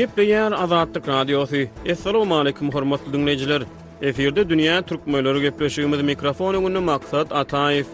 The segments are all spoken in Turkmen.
Gepleýär Azatlyk Radiosy. Assalamualaikum hormatly dinleýjiler. Efirde dünýä türkmenleri gepleşigimiz mikrofon öňünde maksat Ataýew.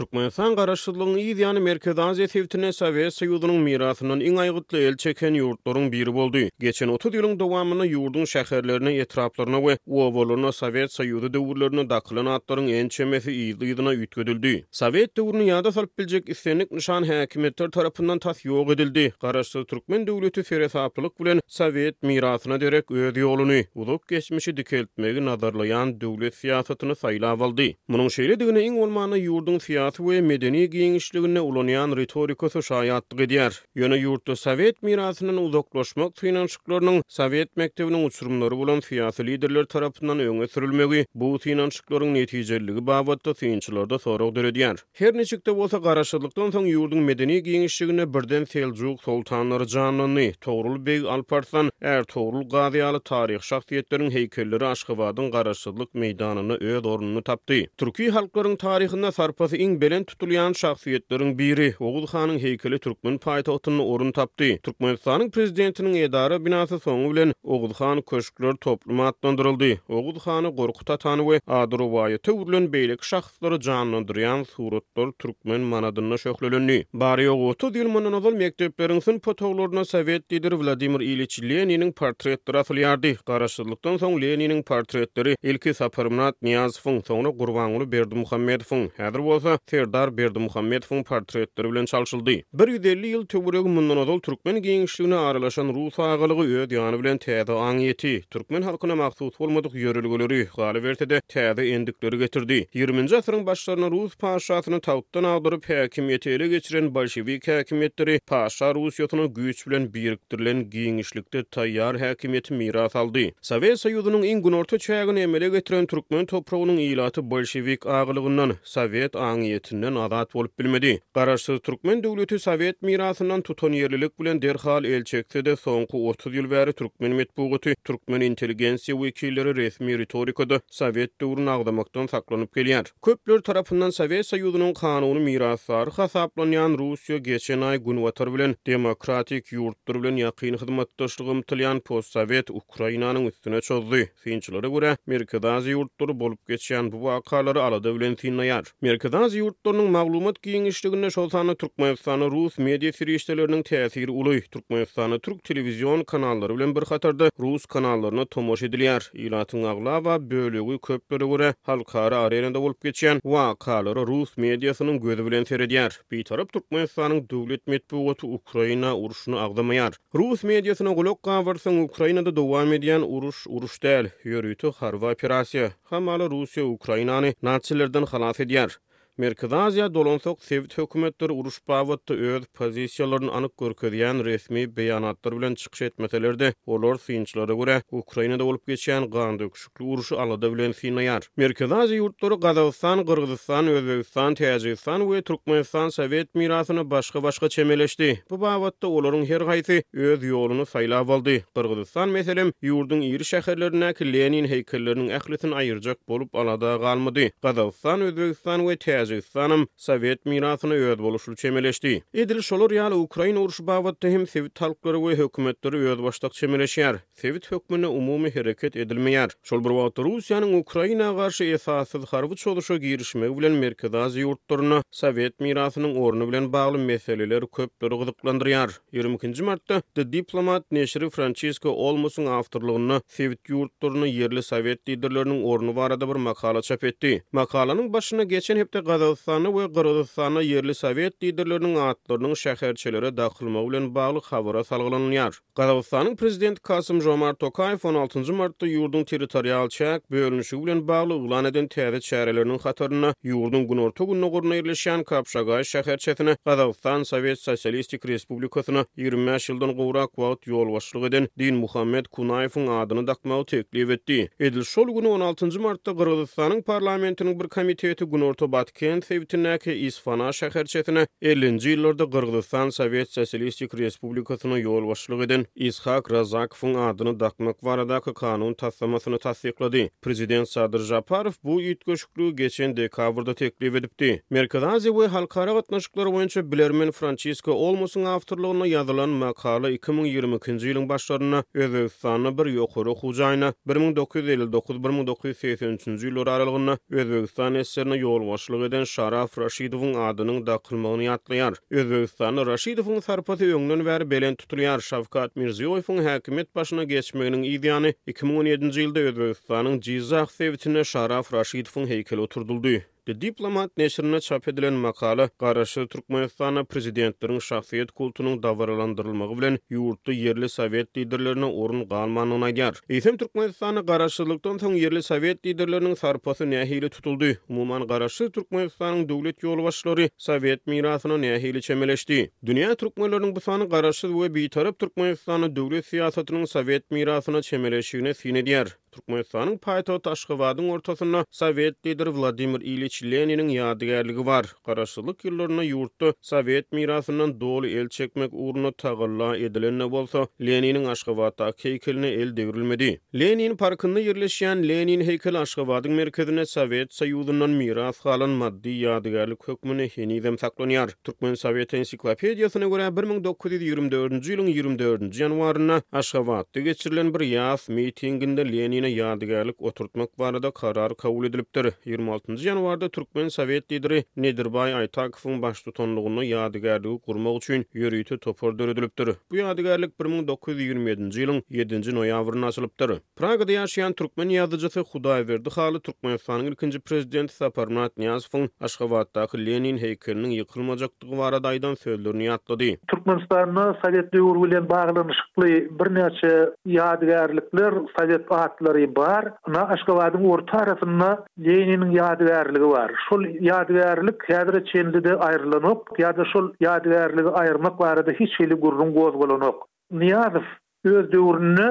Türkmenistan Garaşsyzlygyň yz ýany Merkezi Aziýa sebitine Sowet Soýuzynyň mirasyndan iň aýgytly el çeken ýurtlaryň biri boldy. Geçen otuz ýylyň dowamynda ýurduň şäherlerine, etraplaryna we obalaryna Sowet Soýuzy döwürlerinde dakylan atlaryň ençemesi yzly-yzyna üýtgedildi. Sowet döwrüni ýada salyp biljek islendik nyşan häkimiýetler tarapyndan tas ýok edildi. Garaşsyz türkmen döwleti seresaplylyk bilen sowet mirasyna derek öz ýoluny, uzak geçmişi dikeltmegi nazarlaýan döwlet syýasatyny saýlap aldy. Munuň şeýledigine iň bolmanda ýurduň syýasy we medeni giňişliginde ulanýan ritorikasy şaýatlyk edýär. Ýöne ýurtda sowet mirasyndan uzaklaşmak synanyşyklarynyň sowet mekdebiniň uçurymlary bolan syýasy liderler tarapyndan öňe sürülmegi bu synanyşyklaryň netijeliligi babatda synçylarda sorag döredýär. Her niçik-de bolsa, Garaşsyzlykdan soň ýurduň medeni giňişliginde birden Seljuk soltanlary janlandy. Togrul beg, Alp Arslan, Är Togrul Gazy ýaly taryhy şahsyýetleriň heýkelleri Aşgabadyň Garaşsyzlyk meýdanynda öz ornuny tapdy. Türki halklaryň taryhynda sarpasy iň belent tutulýan şahsyýetleriň biri, Oguz hanyň heýkeli türkmen paýtagtynda orun tapdy. Türkmenistanyň Prezidentiniň edara binasy soňy bilen Oguz han köşkler toplumy atlandyryldy. Oguz hany Gorkut atany we ady rowaýata öwrülen beýleki şahsyýetler, Şahslary janlandyrýan suratlar türkmen manadynda şöhlelendi. Bary-ýogy otuz ýyl mundan ozal mekdepleriň synp otaglaryna sowet lideri Wladimir Iliç Leniniň portretleri asylýardy. Garaşsyzlykdan soň Leniniň portretleri ilki Saparmyrat Nyýazowyň, soňra Gurbanguly Berdimuhamedowyň, häzir bolsa Serdar Berdimuhamedowyň portretleri bilen çalşyldy. Bir ýüz elli ýyl töweregi mundan ozal türkmen giňişligine aralaşan rus agalygy öz ýany bilen täze aňyýeti, türkmen halkyna mahsus bolmadyk ýörelgeleri, galyberse-de, täze endikleri getirdi. Ýigriminji asyryň başlarynda rus paşasyny tagtdan agdaryp, häkimiýeti ele geçiren bolşewik häkimiýetleri Paşa Russiýasyna güýç bilen birikdirilen giňişlikde taýýar häkimiýeti miras aldy. Sowet Soýuzynyň iň günorta çägini emele getiren türkmen topragynyň ilaty bolşewik agalygyndan, sowet aňyýetinden azat bolup bilmedi. Garaşsyz türkmen döwleti sowet mirasyndan tutanýerlilik bilen derhal el çekse-de, soňky otuz ýyl bäri türkmen metbugaty, türkmen intelligensiýa wekilleri resmi ritorikada sowet döwrüni agzamakdan saklanyp gelýär. Köpler tarapyndan Sowet Soýuzynyň kanuny mirasdary hasaplanýan Russiýa geçen aý Günbatar bilen demokratik ýurtlar bilen ýakyn hyzmatdaşlyga ymtylýan postsowet Ukrainanyň üstüne çozdy. Synçylara görä, Merkezi Aziýa ýurtlary bolup geçýän bu wakalary alada bilen synlaýar. Merkezi Aziýa ýurtlarynyň maglumat giňişliginde, şol sanda Türkmenistanda rus media serişdeleriniň täsiri uly. Türkmenistanda türk telewizion kanallary bilen bir hatarda rus kanallaryna tomaşa edilýär. Ilatyň aglaba bölegi, köplere görä, halkara arenada bolup geçýän wakalara rus mediasynyň gözi bilen seredýär. Bitarap Türkmenistanyň döwlet metbugaty Ukraina urşuny agzamaýar. Rus mediasyna gulak gabyrsaň, Ukrainada dowam edýän uruş, uruş däl, ýörite harby operasiýa. Hamala Russiýa Ukrainany natsilerden halas edýär. Merkezi Aziýa dolansak, sebit hökümetleri uruş babatda öz pozisiýalaryny anyk görkezýän resmi beýanatlar bilen çykyş etmeseler-de, olar synçylara görä, Ukrainada bolup geçýän gandöküşik, Bu urşy alada bilen synaýar. Merkezi Aziýa ýurtlary Gazagystan, Gyrgyzystan, Özbegistan, Täjigistan we Türkmenistan sowet mirasyna başga-başga çemeleşdi. Bu babatda olaryň her haýsy öz ýoluny saýlap aldy. Gyrgyzystan, meselem, ýurduň iri şäherlerindäki Lenin heýkelleriniň ählisini aýyrjak bolup alada galmady. Gazagystan, Özbegistan we Täjigistanam sowet mirasyna özboluşly çemeleşdi. Edil şolar ýaly Ukraina urşy babatda hem sebit halklary we hökümetleri özbaşdak çemeleşýär. Sebit hökmünde umumy hereket edilmeýär. Şol bir wagtda, Russiýanyň Ukraina garşy esassyz harby çozuşa girişmegi bilen Merkezi Aziýa ýurtlarynda sowet mirasynyň orny bilen bagly meseleler köpleri gyzyklandyrýar. Ýigrimi ikinji martda The Diplomat neşiri Françisko Olmosyň awtorlygynda sebit ýurtlarynda ýerli sowet liderleriniň orny barada bir makala çap etdi. Makalanyň başynda geçen hepde Gazagystanda we Gyrgyzystanda ýerli sowet liderleriniň atlarynyň şäherçelere dakylmagy bilen bagly habara salgylanylýar. Gazagystanyň Prezidenti Kasym-Žomart Tokaýew on altynjy martda ýurduň territorial çäk bölünişigi bilen bagly yglan eden täze çäreleriniň hatarynda ýurduň günorta-gündogarynda ýerleşýän Kapşagaý şäherçesine Gazagystan Sowet Sosialistik Respublikasyna ýigrimi bäş ýyldan gowrak wagt ýolbaşçylyk eden Dinmuhammet Kunaýewiň adyny dakmagy teklip etdi. Edil şol güni on altynjy martda Gyrgyzystanyň parlamentiniň bir komiteti günorta-batkent sebitindäki Isfana şäherçesine ellinji ýyllarda Gyrgyzystan Sowet Sosialistik Respublikasyna Respublikasyna ýolbaşçylyk eden Ishak Razakowyň adyny dakmak baradaky kanun taslamasyny tassyklady. Prezident Sadyr Žaparow bu üýtgeşikligi geçen dekabrda teklip edipdi. Merkezi Aziýa we halkara gatnaşyklary boýunça bilermen Françisko Olmosyň awtorlygynda ýazylan makala iki müň ýigrimi ikinji ýylyň başlarynda Özbegistanda bir ýokary okuw jaýyna, bir müň dokuz ýüz elli dokuz, bir müň dokuz ýüz segsen üçünji ýyllar aralygynda Özbegistan SSR-ine ýolbaşçylyk eden Şaraf Raşidowyň adynyň dakylmagyny ýatlaýar. Özbegistanda Raşidowyň sarpasy öňden bäri belent tutulýar. Şawkat Mirziýoýewiň häkimiýet başyna geçmeginiň yz ýany, iki müň on ýedinji ýylda Özbegistanyň Jizzah sebitinde Şaraf Raşidowyň heýkeli oturdyldy. The Diplomat neşirinde çap edilen makala Garaşsyz Türkmenistanda prezidentleriň şahsyýet kultunyň dabaralandyrylmagy bilen ýurtda ýerli sowet liderlerine orun galmandygyny aýdýar. Eýsem, Türkmenistanda garaşsyzlykdan soň ýerli sowet liderleriniň sarpasy nähili tutuldy? Umuman, Garaşsyz Türkmenistanyň döwlet ýolbaşçylary, Sowet mirasyna nähili çemeleşdi? Dünýä türkmenleriniň bu sany Garaşsyz we Bitarap Türkmenistanda döwlet syýasatynyň sowet mirasyna çemeleşigine syn edýär. Türkmenistanyň paýtagty Aşgabadyň ortasynda sowet lideri Wladimir Iliç Leniniň ýadygärligi bar. Garaşsyzlyk ýyllarynda ýurtda sowet mirasyndan doly el çekmek ugrunda tagalla edilen-de bolsa, Leniniň Aşgabatdaky heýkeline el degrilmedi. Lenin parkynda ýerleşýän Lenin heýkeli Aşgabadyň merkezinde Sowet Soýuzyndan miras galan maddy ýadygärlik hökmünde henizem saklanýar. Türkmen soweti ensiklopediýasyna görä, bir müň dokuz ýüz ýigrimi dördünji ýylyň ýigrimi dördünji ýanwarynda Aşgabatda geçirilen bir ýas mitinginde Lenine ýadygärlik oturtmak barada karar kabul edilipdir. Ýigrimi altynjy ýanwarda türkmen sowet lideri Nedirbaý Aýtakowyň baştutanlygynda ýadygärligi gurmak üçin ýörite topar döredilipdir. Bu ýadygärlik bir müň dokuz ýüz ýigrimi ýedinji ýylyň ýedinji noýabrynda açylypdyr. Pragada ýaşaýan türkmen ýazyjysy Hudaýberdi Haly Türkmenistanyň ilkinji prezidenti Saparmyrat Nyýazowyň Aşgabatdaky Lenin heýkeliniň ýykylmajakdygy barada aýdan sözlerini ýatlady. Türkmenistanda sowet döwri bilen baglanyşykly birnäçe ýadygärlikler, sowet atlary bar. Ynha, Aşgabadyň orta arasynda Leniniň ýadygärligi bar. Şol ýadygärlik häzire çenli-de aýrylanok ýa-da şol ýadygärligi aýyrmak barada hiç hili gürrüň gozgalanok. Nyýazow öz döwründe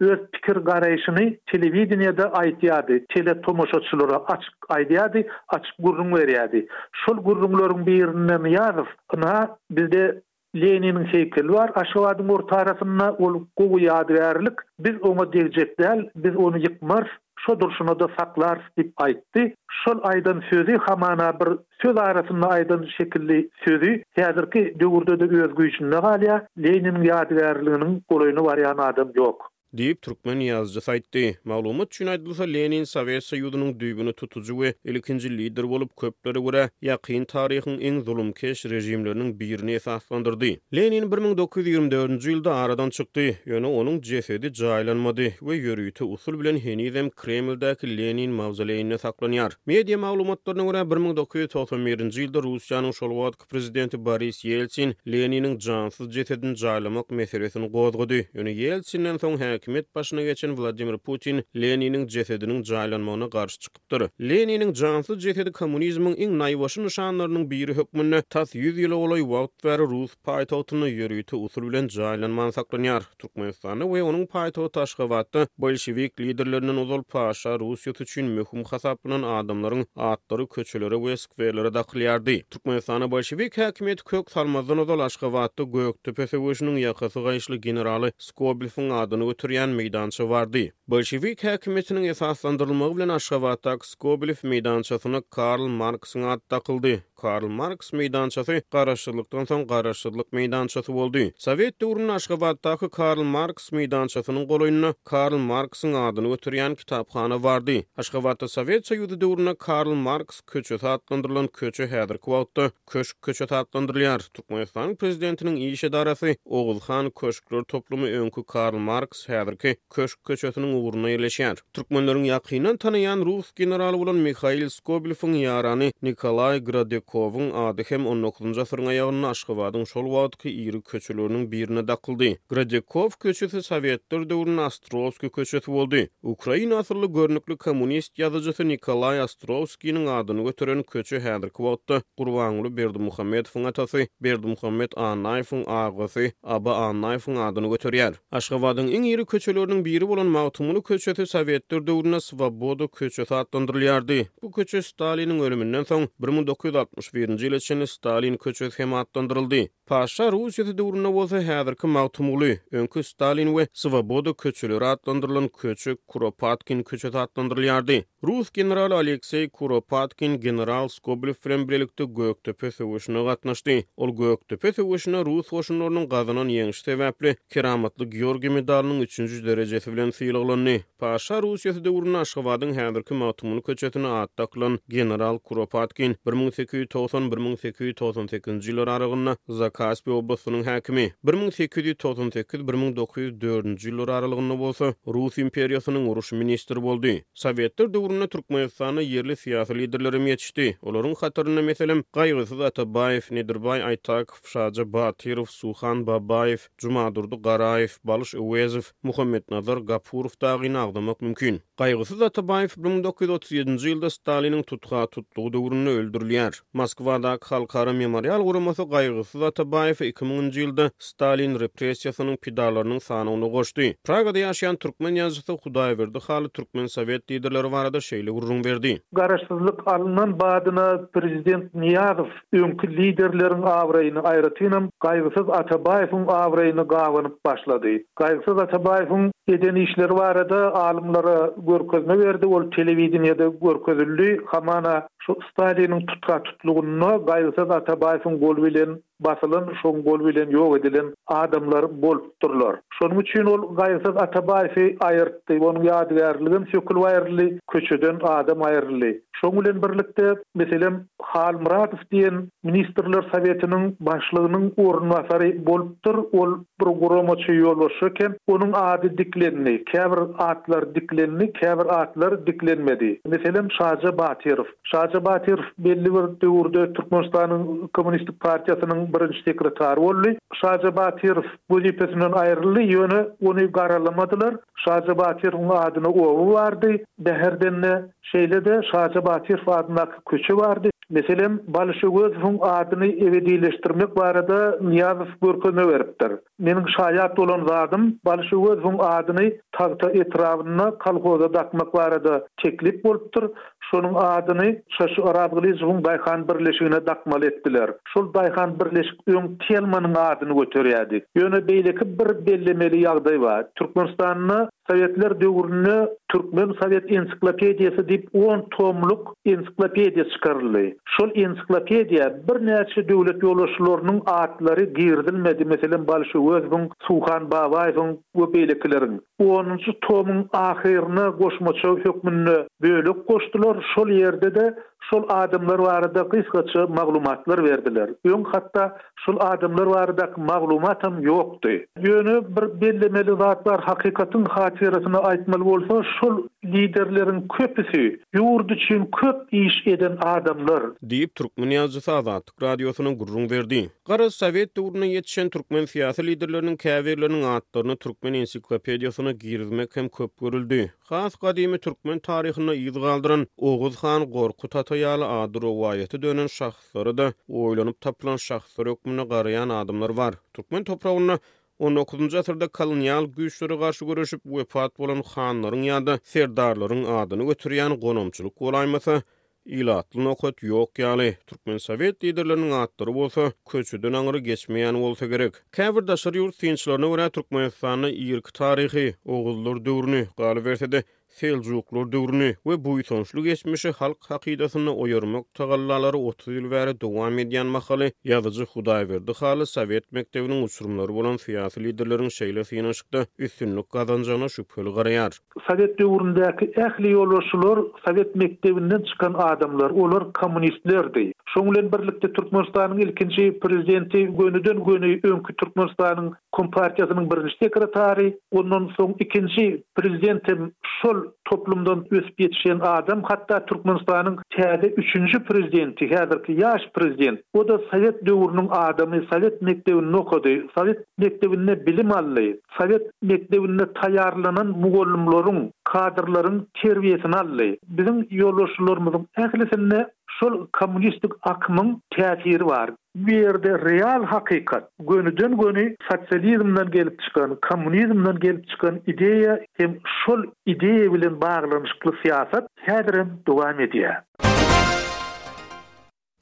öz pikir-garaýşyny telewideniýede aýtýardy, teletomaşaçylara açyk aýdýardy, açyk gürrüň berýärdi. Şol gürrüňleriň birinde Nyýazow, Ynha, bizde Leniniň heýkeli bar Aşgabadyň orta arasynda, ol gowy ýadygärlik, biz oňa degjek däl, biz ony ýykmarys, şo durşuna-da saklarys diýip aýtdy. Şol aýdan sözi hamana bir söz arasynda aýdan şekilli sözi häzirki döwürde-de öz güýjünde galýar, Leniniň ýadygärliginiň golaýyna barýan adam ýok. Diýip, türkmen ýazyjysy aýtdy. Maglumat üçin aýdylsa, Lenin Sowet Soýuzynyň düýbüni tutujy we ilkinji lider bolup, köplere görä, ýakyn taryhyň iň zulumkeş režimleriniň birini esaslandyrdy. Lenin bir müň dokuz ýüz ýigrimi dördünji ýylda aradan çykdy, ýöne onuň jesedi jaýlanmady we ýörite usul bilen henizem Kremldäki Lenin mawzoleýinde saklanýar. Media maglumatlaryna görä, bir müň dokuz ýüz togsan birinji ýylda Russiýanyň şol wagt Soýet prezidenti Boris Ýeltsin Leniniň jansyz jesedini jaýlamak meselesini gozgady. Ýöne Ýeltsinden soň häkimiýet başyna geçen Wladimir Putin Leniniň jesediniň jaýlanmagyna garşy çykypdyr. Leniniň jansyz jesedi kommunizmiň iň naýbaşy nyşanlarynyň biri hökmünde tas ýüz ýyla golaý wagt bäri rus paýtagtynda ýörite usul bilen jaýlanman saklanýar. Türkmenistanda we onuň paýtagty Aşgabatda bolşewik liderlerinden ozal Paşa Russiýasy üçin möhüm hasaplanan adamlaryň atlary köçelere we skwerlere dakylýardy. Türkmenistana bolşewik häkimiýeti kök salmazdan ozal Aşgabatda Gökdepe söweşiniň ýakasy gaýyşly generaly Skobelewiň adyny göterýän meýdança bardy. Bolşewik häkimiýetiniň esaslandyrylmagy bilen Aşgabatdaky Skobelew meýdançasyna Karl Marksyň ady dakyldy. Karl Marks meýdançasy Garaşsyzlykdan soň Garaşsyzlyk meýdançasy boldy. Sowet döwründe Aşgabatdaky Karl Marks meýdançasynyň golaýynda Karl Marksyň adyny göterýän kitaphana bardy. Aşgabatda Sowet Soýuzy döwründe Karl Marks köçesi atlandyrylan köçe häzirki wagtda Köşk köçesi atlandyrylýar. Türkmenistanyň Prezidentiniň iş edarasy Oguz han köşkler toplumy öňki Karl Marks, häzirki, Köşk köçesiniň ugrunda ýerleşýär. Türkmenleriň ýakyndan tanaýan rus generaly bolan Mihail Skobelewiň ýarany Nikolaý Gradekowyň ady hem on dokuzynjy asyryň aýagynda Aşgabadyň şol wagtky iri köçeleriniň birine dakyldy. Gradekow köçesi sowetler döwründe Ostrowskiý köçesi boldy. Ukraina asylly görnükli kommunist ýazyjysy Nikolaý Ostrowskiniň adyny göteren köçe häzirki wagtda Gurbanguly Berdimuhamedowyň atasy Berdimuhamet Annaýewiň agasy Aba Annaýewiň adyny göterýär. Aşgabadyň iň iri köçeleriniň biri bolan Magtymguly köçesi sowetler döwründe Swoboda köçesi atlandyrylýardy. Bu köçe Staliniň ölüminden soň bir müň dokuz ýüz altmyş birinji ýyla çenli Stalin köçesi hem atlandyryldy. Paşa Russiýasy döwründe bolsa häzirki Magtymguly, öňki Stalin we Swoboda köçeleri atlandyrylan köçe Kuropatkin köçesi atlandyrylýardy. Rus generaly Alekseý Kuropatkin general Skobelew bilen bilelikde Gökdepe söweşine gatnaşdy. Ol Gökdepe söweşinde rus goşunlarynyň gazanan ýeňşi sebäpli Keramatly Georgiý medalynyň üçünji derejesi bilen sylaglandy. Paşa Russiýasy döwründe Aşgabadyň häzirki Magtymguly köçesine at dakylan general Kuropatkin bir müň sekiz ýüz togsan-bir müň sekiz ýüz togsan sekizinji ýyllar aralygynda Zakaspiý oblastynyň häkimi, Bir müň sekiz ýüz togsan sekiz, bir müň dokuz ýüz dördünji ýyllar aralygynda bolsa Rus imperiýasynyň uruş ministri boldy. Sowetler döwründe Türkmenistana ýerli syýasy liderler hem ýetişdi. Olaryň hatarynda, meselem, Gaýgysyz Atabaýew, Nedirbaý Aýtakow, Şaja Batyrow, Suhan Babaýew, Jumadurdy Garaýew, Balyş Öwezow, Muhammetnazar Gapurow dagyny agzamak mümkin. Gaýgysyz Atabaýew bir müň dokuz ýüz otuz ýedinji ýylda Staliniň tutha-tutlugy döwründe öldürilýär. Moskwadaky Halkara memorial guramasy Gaýgysyz Atabaýewi iki müňünji ýylda Stalin repressiýasynyň pidalarynyň sanawyna goşdy. Pragada ýaşaýan türkmen ýazyjysy Hudaýberdi Haly türkmen sowet liderleri barada şeýle gürrüň berdi. Garaşsyzlyk alnan badyna prezident Nyýazow öňki liderleriň abraýyny, aýratynam, Gaýgysyz Atabaýewiň abraýyny gabanyp başlady. Gaýgysyz Atabaýewiň eden işleri barada alymlara görkezme berdi, ol telewideniýede görkezildi, hamana, şu Staliniň tutha-tutlugynda Gaýgysyz Atabaýewiň goly bilen basylan, şoň goly bilen ýok edilen adamlar bolupdyrlar. Şonuň üçin ol Gaýgysyz Atabaýewi aýyrtdy, onuň ýadygärligem sökülip aýryldy, köçeden adam aýryldy. Şoň bilen birlikde, meselem, Halmyradow diýen Ministrler Sowetiniň Başlygynyň orunbasary bolupdyr, ol bir guramaçy ýolbaşçy eken. Onuň ady diklendi, käbir atlar diklendi, käbir atlar diklenmedi. Meselem, Şaja Batyrow. Şaja Batyrow belli bir döwürde Türkmenistanyň Kommunistik partiýasynyň birinji sekretary boldy. Şaja Batyrow wezipesinden aýryldy, ýöne ony garalamadylar. Şaja Batyrowyň adyna oba bardy, Bäherdende. Şeýle-de Şaja Batyrow adyndaky köçe bardy. Meselem, Balşöwezowyň adyny ebedileşdirmek barada Nyýazow görkezme beripdir. Meniň şaýat bolan zadym, Balşöwezowyň adyny Tagta etrabynda kolhoza dakmak barada teklip bolupdyr. Şonuň adyny Şaşy Orazgylyjowyň daýhan birleşigine dakmaly etdiler. Şol daýhan birleşik öň Telmanyň adyny göterýärdi. Ýöne beýleki bir bellemeli ýagdaý bar. Türkmenistanda. Sowetler döwründe Türkmen sowet ensiklopediýasy diýip on tomluk ensiklopediýa çykaryldy. Şol ensiklopediýa birnäçe döwlet ýolbaşçylarynyň atlary girizilmedi, meselem Balşöwezowyň, Suhan Babaýewiň we beýlekileriň. Onunjy tomyň ahyryna goşmaça hökmünde bölek goşdular, şol ýerde-de şol adamlar barada gysgaça maglumatlar berdiler. Öň hatda Şol adamlar baradaky maglumatam ýokdy. Ýöne bir bellemeli zat bar, hakykatyň hatyrasyna aýtmaly bolsa, şol liderleriň köpüsi ýurt üçin köp iş eden adamlar. Diýip, türkmen ýazyjysy Azatlyk Radiosyna gürrüň berdi. Garaz, sowet döwründe ýetişen türkmen syýasy liderleriniň käbirleriniň atlaryny Türkmen ensiklopediýasyna girizmek hem köp görüldi. Has gadymy türkmen taryhynda yz galdyran Oguz han Gorkut ata ýaly ady rowaýata dönen şahs. şahslara-da oýlanyp tapylan şahslar hökmünde garaýan adamlar bar. Türkmen topragynda on dokuzynjy asyrda kolonial güýçlere garşy göreşip wepat bolan hanlaryň ýa-da serdarlaryň adyny göterýän gonamçylyk bolaýmasa, ilatly nokat ýok ýaly, türkmen sowet liderleriniň atlary bolsa köçeden aňry geçmeýän bolsa gerek. Käbir daşary ýurt synçylaryna görä, Türkmenistanda irki taryhy, oguzlar döwrüni, galyberse-de, Seljuklar döwrüni we buýsançly geçmişi halk hakydasynda oýarmak tagallalary otuz ýyl bäri dowam edýän mahaly, ýazyjy Hudaýberdi Haly sowet mekdebiniň uçurymlary bolan syýasy liderleriň şeýle synanyşykda üstünlik gazanjagyna şübheli garaýar. Sowet döwründäki ähli ýolbaşçylar sowet mekdebinden çykan adamlar, olar kommunistlerdi. Şoň bilen birlikde Türkmenistanyň ilkinji Prezidenti gönüden-göni öňki Türkmenistanyň Kompartiýasynyň birinji sekretary, ondan soň ikinji prezident hem şol toplumdan ösüp ýetişen adam, hatda Türkmenistanyň täze üçünji prezidenti, häzirki ýaş prezident, o-da sowet döwrüniň adamy, sowet mekdebinde okady, sowet mekdebinde bilim aldy, sowet mekdebinde taýýarlanan mugallymlaryň, kadrlaryň terbiýesini aldy. Biziň ýolbaşçylarymyzyň ählisinde şol kommunistik akymyň täsiri bar. Bu ýerde real hakykat, gönüden-göni sosializmden gelip çykan, kommunizmden gelip çykan ideýa hem şol ideýa bilen baglanyşykly syýasat häzirem dowam edýär.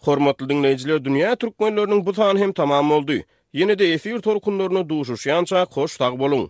Hormatly diňleýjiler, Dünýä Türkmenleriniň bu sany hem tamam boldy. Ýene-de efir tolkunlarynda duşuşýançak hoş sag boluň!